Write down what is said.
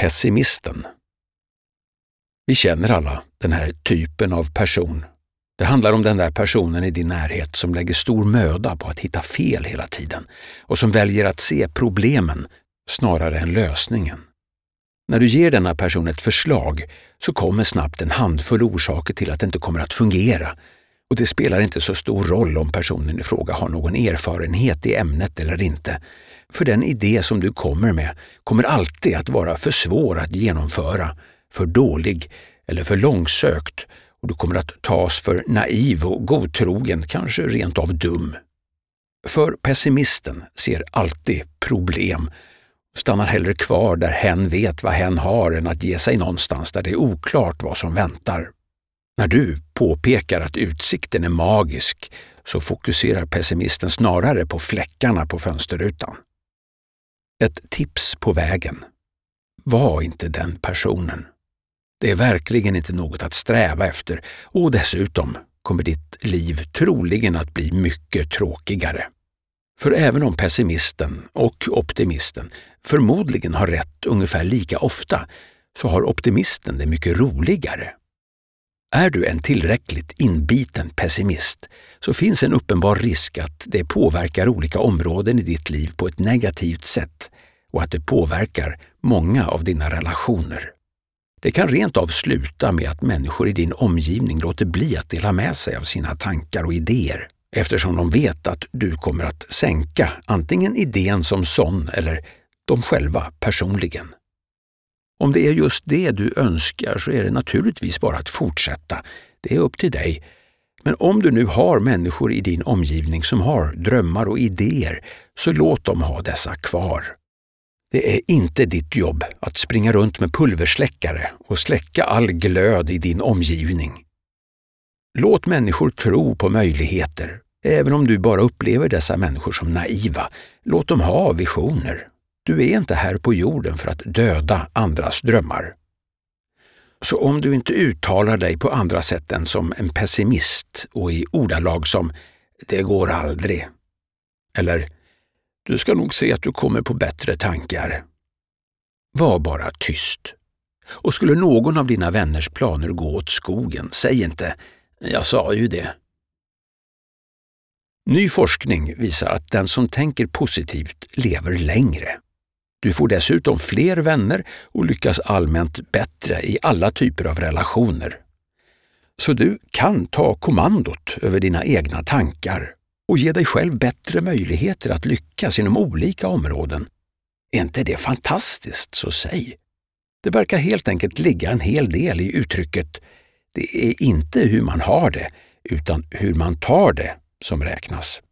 Pessimisten. Vi känner alla den här typen av person. Det handlar om den där personen i din närhet som lägger stor möda på att hitta fel hela tiden och som väljer att se problemen snarare än lösningen. När du ger denna person ett förslag så kommer snabbt en handfull orsaker till att det inte kommer att fungera och det spelar inte så stor roll om personen i fråga har någon erfarenhet i ämnet eller inte. För den idé som du kommer med kommer alltid att vara för svår att genomföra, för dålig eller för långsökt och du kommer att tas för naiv och godtrogen, kanske rent av dum. För pessimisten ser alltid problem och stannar hellre kvar där hen vet vad hen har än att ge sig någonstans där det är oklart vad som väntar. När du påpekar att utsikten är magisk så fokuserar pessimisten snarare på fläckarna på fönsterrutan. Ett tips på vägen. Var inte den personen. Det är verkligen inte något att sträva efter och dessutom kommer ditt liv troligen att bli mycket tråkigare. För även om pessimisten och optimisten förmodligen har rätt ungefär lika ofta så har optimisten det mycket roligare. Är du en tillräckligt inbiten pessimist så finns en uppenbar risk att det påverkar olika områden i ditt liv på ett negativt sätt och att det påverkar många av dina relationer. Det kan rent av sluta med att människor i din omgivning låter bli att dela med sig av sina tankar och idéer eftersom de vet att du kommer att sänka antingen idén som sån eller de själva personligen. Om det är just det du önskar så är det naturligtvis bara att fortsätta. Det är upp till dig. Men om du nu har människor i din omgivning som har drömmar och idéer, så låt dem ha dessa kvar. Det är inte ditt jobb att springa runt med pulversläckare och släcka all glöd i din omgivning. Låt människor tro på möjligheter, även om du bara upplever dessa människor som naiva. Låt dem ha visioner du är inte här på jorden för att döda andras drömmar. Så om du inte uttalar dig på andra sätt än som en pessimist och i ordalag som ”det går aldrig” eller ”du ska nog se att du kommer på bättre tankar”. Var bara tyst. Och skulle någon av dina vänners planer gå åt skogen, säg inte ”jag sa ju det”. Ny forskning visar att den som tänker positivt lever längre. Du får dessutom fler vänner och lyckas allmänt bättre i alla typer av relationer. Så du kan ta kommandot över dina egna tankar och ge dig själv bättre möjligheter att lyckas inom olika områden. Är inte det fantastiskt, så säg! Det verkar helt enkelt ligga en hel del i uttrycket ”det är inte hur man har det, utan hur man tar det” som räknas.